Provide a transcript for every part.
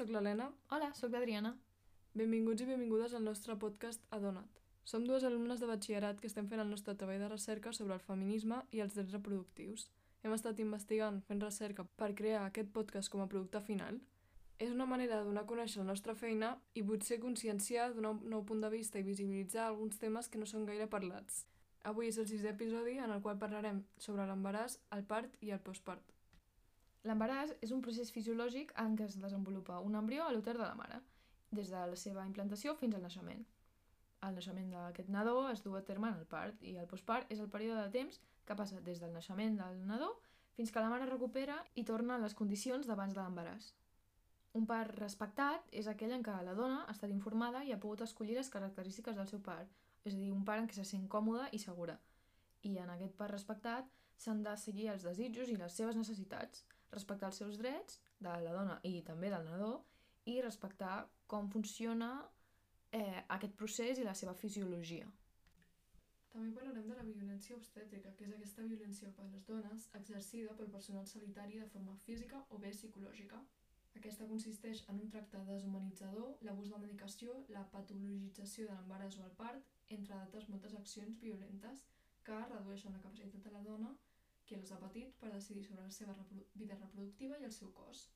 sóc l'Helena. Hola, sóc l'Adriana. Benvinguts i benvingudes al nostre podcast Adona't. Som dues alumnes de batxillerat que estem fent el nostre treball de recerca sobre el feminisme i els drets reproductius. Hem estat investigant, fent recerca per crear aquest podcast com a producte final. És una manera de donar a conèixer la nostra feina i potser conscienciar, donar un nou punt de vista i visibilitzar alguns temes que no són gaire parlats. Avui és el sisè episodi en el qual parlarem sobre l'embaràs, el part i el postpart. L'embaràs és un procés fisiològic en què es desenvolupa un embrió a l'úter de la mare, des de la seva implantació fins al naixement. El naixement d'aquest nadó es du a terme en el part i el postpart és el període de temps que passa des del naixement del nadó fins que la mare recupera i torna a les condicions d'abans de l'embaràs. Un part respectat és aquell en què la dona ha estat informada i ha pogut escollir les característiques del seu part, és a dir, un part en què se sent còmoda i segura. I en aquest part respectat s'han de seguir els desitjos i les seves necessitats, respectar els seus drets de la dona i també del nadó i respectar com funciona eh, aquest procés i la seva fisiologia. També parlarem de la violència obstètrica, que és aquesta violència per les dones exercida pel personal sanitari de forma física o bé psicològica. Aquesta consisteix en un tracte deshumanitzador, l'abús de medicació, la patologització de l'embaràs o el part, entre d'altres moltes accions violentes que redueixen la capacitat de la dona que els ha patit per decidir sobre la seva reprodu vida reproductiva i el seu cos.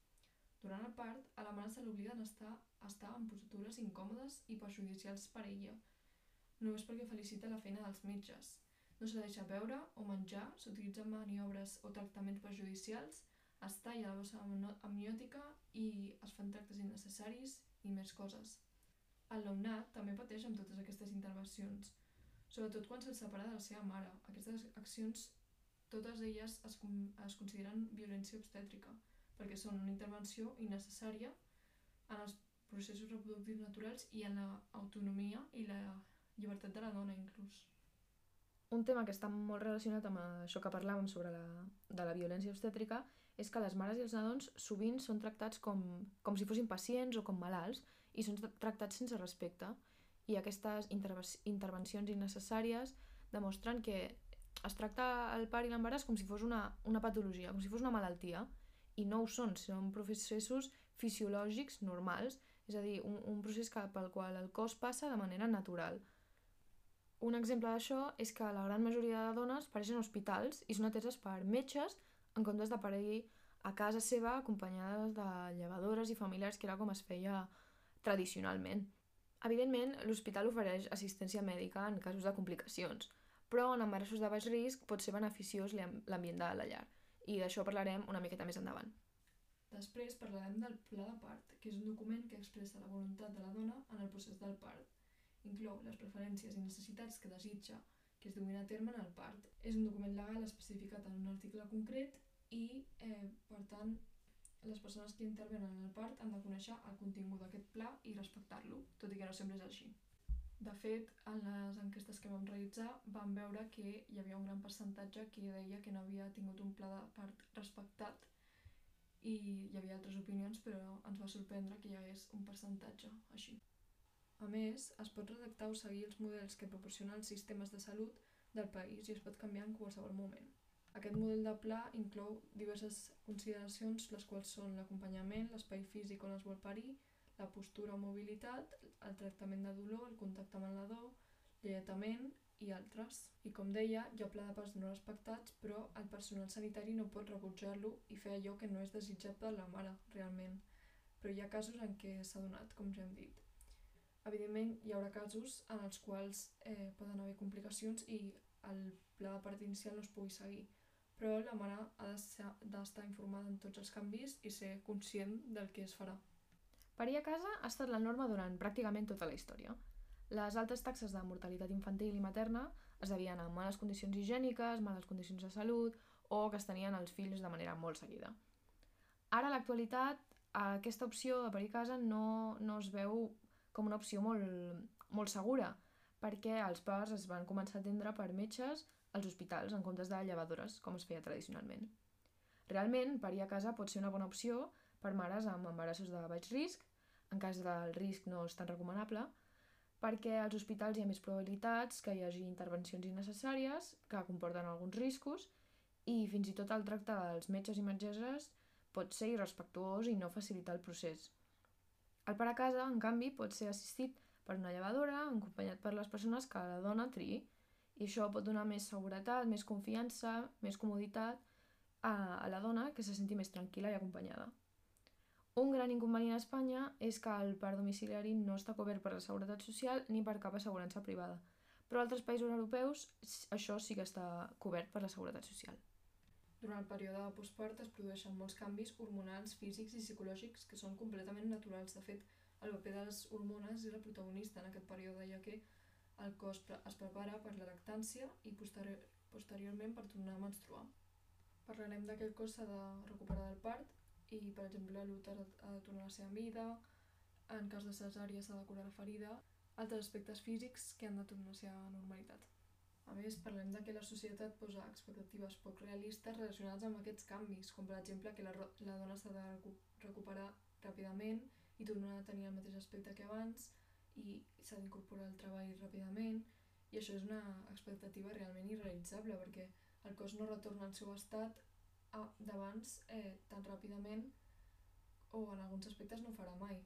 Durant el part, a la mare se l'obliga a estar, a estar en postures incòmodes i perjudicials per ella, només perquè felicita la feina dels metges. No se deixa beure o menjar, s'utilitzen maniobres o tractaments perjudicials, es talla la bossa amniòtica i es fan tractes innecessaris i més coses. El nounat també pateix amb totes aquestes intervencions, sobretot quan se'l separa de la seva mare. Aquestes accions totes elles es, es consideren violència obstètrica, perquè són una intervenció innecessària en els processos reproductius naturals i en l'autonomia i la llibertat de la dona, inclús. Un tema que està molt relacionat amb això que parlàvem sobre la, de la violència obstètrica és que les mares i els nadons sovint són tractats com, com si fossin pacients o com malalts i són tractats sense respecte. I aquestes intervencions innecessàries demostren que es tracta el part i l'embaràs com si fos una, una patologia, com si fos una malaltia, i no ho són, són processos fisiològics normals, és a dir, un, un procés que, pel qual el cos passa de manera natural. Un exemple d'això és que la gran majoria de dones pareixen hospitals i són ateses per metges en comptes d'aparir a casa seva acompanyades de llevadores i familiars, que era com es feia tradicionalment. Evidentment, l'hospital ofereix assistència mèdica en casos de complicacions, però en embarassos de baix risc pot ser beneficiós l'ambient de la llar, i d'això parlarem una miqueta més endavant. Després parlarem del pla de part, que és un document que expressa la voluntat de la dona en el procés del part. Inclou les preferències i necessitats que desitja que es duguin a terme en el part. És un document legal especificat en un article concret i, eh, per tant, les persones que intervenen en el part han de conèixer el contingut d'aquest pla i respectar-lo, tot i que no sempre és així. De fet, en les enquestes que vam realitzar vam veure que hi havia un gran percentatge que deia que no havia tingut un pla de part respectat i hi havia altres opinions, però ens va sorprendre que hi hagués un percentatge així. A més, es pot redactar o seguir els models que proporcionen els sistemes de salut del país i es pot canviar en qualsevol moment. Aquest model de pla inclou diverses consideracions, les quals són l'acompanyament, l'espai físic on es vol parir, la postura o mobilitat, el tractament de dolor, el contacte amb el nadó, lletament i altres. I com deia, hi ha pla de pas no respectats, però el personal sanitari no pot rebutjar-lo i fer allò que no és desitjat per la mare, realment. Però hi ha casos en què s'ha donat, com ja hem dit. Evidentment, hi haurà casos en els quals eh, poden haver complicacions i el pla de part inicial no es pugui seguir, però la mare ha d'estar informada en tots els canvis i ser conscient del que es farà. Parir a casa ha estat la norma durant pràcticament tota la història. Les altes taxes de mortalitat infantil i materna es devien a males condicions higièniques, males condicions de salut o que es tenien els fills de manera molt seguida. Ara, a l'actualitat, aquesta opció de parir a casa no, no es veu com una opció molt, molt segura, perquè els parts es van començar a atendre per metges als hospitals en comptes de llevadores, com es feia tradicionalment. Realment, parir a casa pot ser una bona opció per mares amb embarassos de baix risc, en cas del risc no és tan recomanable, perquè als hospitals hi ha més probabilitats que hi hagi intervencions innecessàries que comporten alguns riscos i fins i tot el tracte dels metges i metgesses pot ser irrespectuós i no facilitar el procés. El part a casa, en canvi, pot ser assistit per una llevadora, acompanyat per les persones que la dona triï. I això pot donar més seguretat, més confiança, més comoditat a, a la dona que se senti més tranquil·la i acompanyada. Un gran inconvenient a Espanya és que el part domiciliari no està cobert per la Seguretat Social ni per cap assegurança privada, però a altres països europeus això sí que està cobert per la Seguretat Social. Durant el període de postpart es produeixen molts canvis hormonals, físics i psicològics que són completament naturals. De fet, el paper de les hormones és el protagonista en aquest període, ja que el cos es prepara per la lactància i posterior, posteriorment per tornar a menstruar. Parlarem de que el cos s'ha de recuperar del part i, per exemple, l'úter ha de tornar a la seva mida, en cas de cesària s'ha de curar la ferida, altres aspectes físics que han de tornar a la seva normalitat. A més, parlem de que la societat posa expectatives poc realistes relacionades amb aquests canvis, com per exemple que la, la dona s'ha de recuperar ràpidament i tornar a tenir el mateix aspecte que abans i s'ha d'incorporar al treball ràpidament i això és una expectativa realment irrealitzable perquè el cos no retorna al seu estat d'abans eh, tan ràpidament o en alguns aspectes no ho farà mai.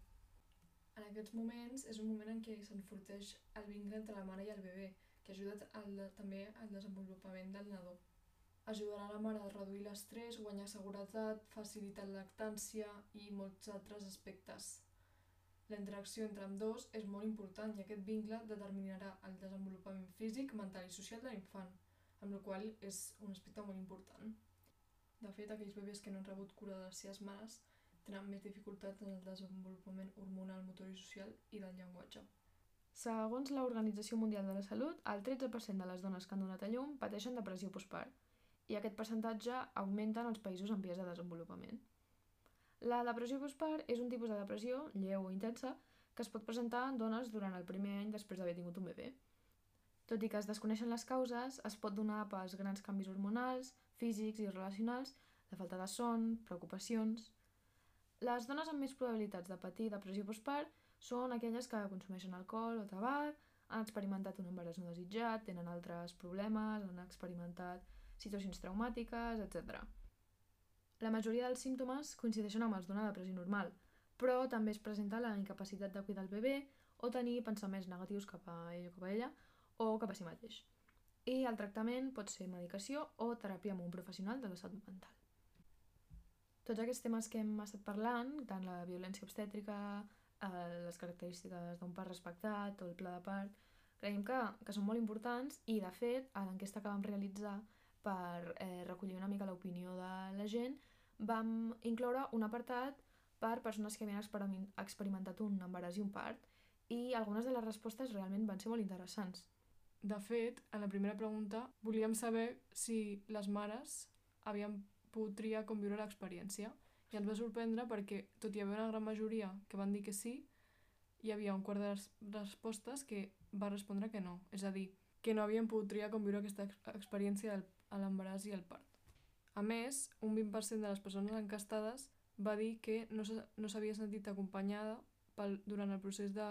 En aquests moments és un moment en què s'enforteix el vincle entre la mare i el bebè, que ajuda al, també al desenvolupament del nadó. Ajudarà la mare a reduir l'estrès, guanyar seguretat, facilitar la lactància i molts altres aspectes. La interacció entre amb dos és molt important i aquest vincle determinarà el desenvolupament físic, mental i social de l'infant, amb la qual és un aspecte molt important. De fet, aquells bebès que no han rebut cura de les seves mares tenen més dificultats en el desenvolupament hormonal, motor i social i del llenguatge. Segons l'Organització Mundial de la Salut, el 13% de les dones que han donat a llum pateixen depressió postpart i aquest percentatge augmenta en els països en vies de desenvolupament. La depressió postpart és un tipus de depressió, lleu o intensa, que es pot presentar en dones durant el primer any després d'haver tingut un bebè. Tot i que es desconeixen les causes, es pot donar pels grans canvis hormonals, físics i relacionals, la falta de son, preocupacions... Les dones amb més probabilitats de patir depressió postpart són aquelles que consumeixen alcohol o tabac, han experimentat un embaràs no desitjat, tenen altres problemes, han experimentat situacions traumàtiques, etc. La majoria dels símptomes coincideixen amb els d'una depressió normal, però també es presenta la incapacitat de cuidar el bebè o tenir pensaments negatius cap a ell o cap a ella o cap a si mateix. I el tractament pot ser medicació o teràpia amb un professional de la salut mental. Tots aquests temes que hem estat parlant, tant la violència obstètrica, eh, les característiques d'un part respectat o el pla de part, creiem que, que són molt importants i, de fet, a l'enquesta que vam realitzar per eh, recollir una mica l'opinió de la gent, vam incloure un apartat per persones que havien experimentat un embaràs i un part i algunes de les respostes realment van ser molt interessants. De fet, en la primera pregunta volíem saber si les mares havien pogut triar com viure l'experiència i ens va sorprendre perquè, tot i haver una gran majoria que van dir que sí, hi havia un quart de les respostes que va respondre que no. És a dir, que no havien pogut triar com viure aquesta experiència a l'embaràs i el part. A més, un 20% de les persones encastades va dir que no s'havia sentit acompanyada pel, durant el procés de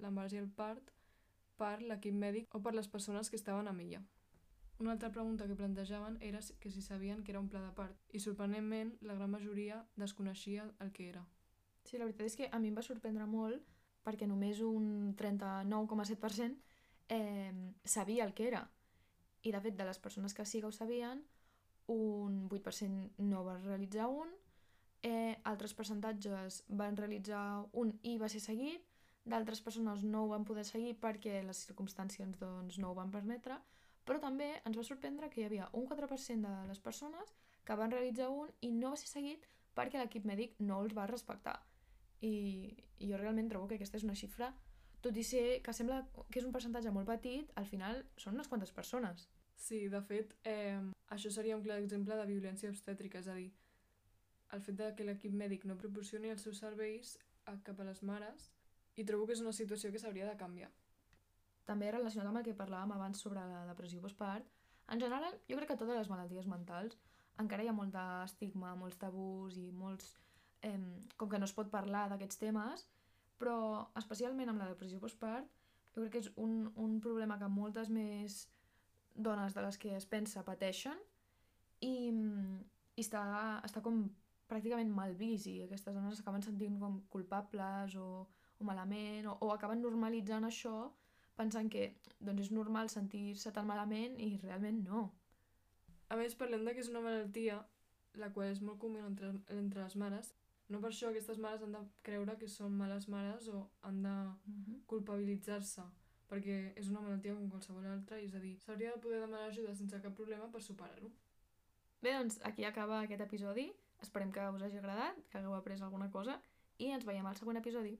l'embaràs i el part per l'equip mèdic o per les persones que estaven amb ella. Una altra pregunta que plantejaven era que si sabien que era un pla de part i sorprenentment la gran majoria desconeixia el que era. Sí, la veritat és que a mi em va sorprendre molt perquè només un 39,7% eh, sabia el que era. I de fet, de les persones que sí que ho sabien, un 8% no va realitzar un, eh, altres percentatges van realitzar un i va ser seguit, d'altres persones no ho van poder seguir perquè les circumstàncies doncs, no ho van permetre, però també ens va sorprendre que hi havia un 4% de les persones que van realitzar un i no va ser seguit perquè l'equip mèdic no els va respectar. I, I jo realment trobo que aquesta és una xifra, tot i ser que sembla que és un percentatge molt petit, al final són unes quantes persones. Sí, de fet, eh, això seria un clar exemple de violència obstètrica, és a dir, el fet de que l'equip mèdic no proporcioni els seus serveis cap a les mares i trobo que és una situació que s'hauria de canviar. També relacionat amb el que parlàvem abans sobre la depressió postpart, en general jo crec que totes les malalties mentals encara hi ha molt d'estigma, molts tabús i molts... Eh, com que no es pot parlar d'aquests temes, però especialment amb la depressió postpart jo crec que és un, un problema que moltes més dones de les que es pensa pateixen i, i està, està com pràcticament mal vist i aquestes dones acaben sentint com culpables o, o malament o, o acaben normalitzant això pensant que doncs, és normal sentir-se tan malament i realment no. A més, parlem de que és una malaltia la qual és molt comú entre, entre les mares. No per això aquestes mares han de creure que són males mares o han de Mm -hmm. culpabilitzar-se, perquè és una malaltia com qualsevol altra, i és a dir, s'hauria de poder demanar ajuda sense cap problema per superar-ho. Bé, doncs aquí acaba aquest episodi. Esperem que us hagi agradat, que hagueu après alguna cosa i ens veiem al següent episodi.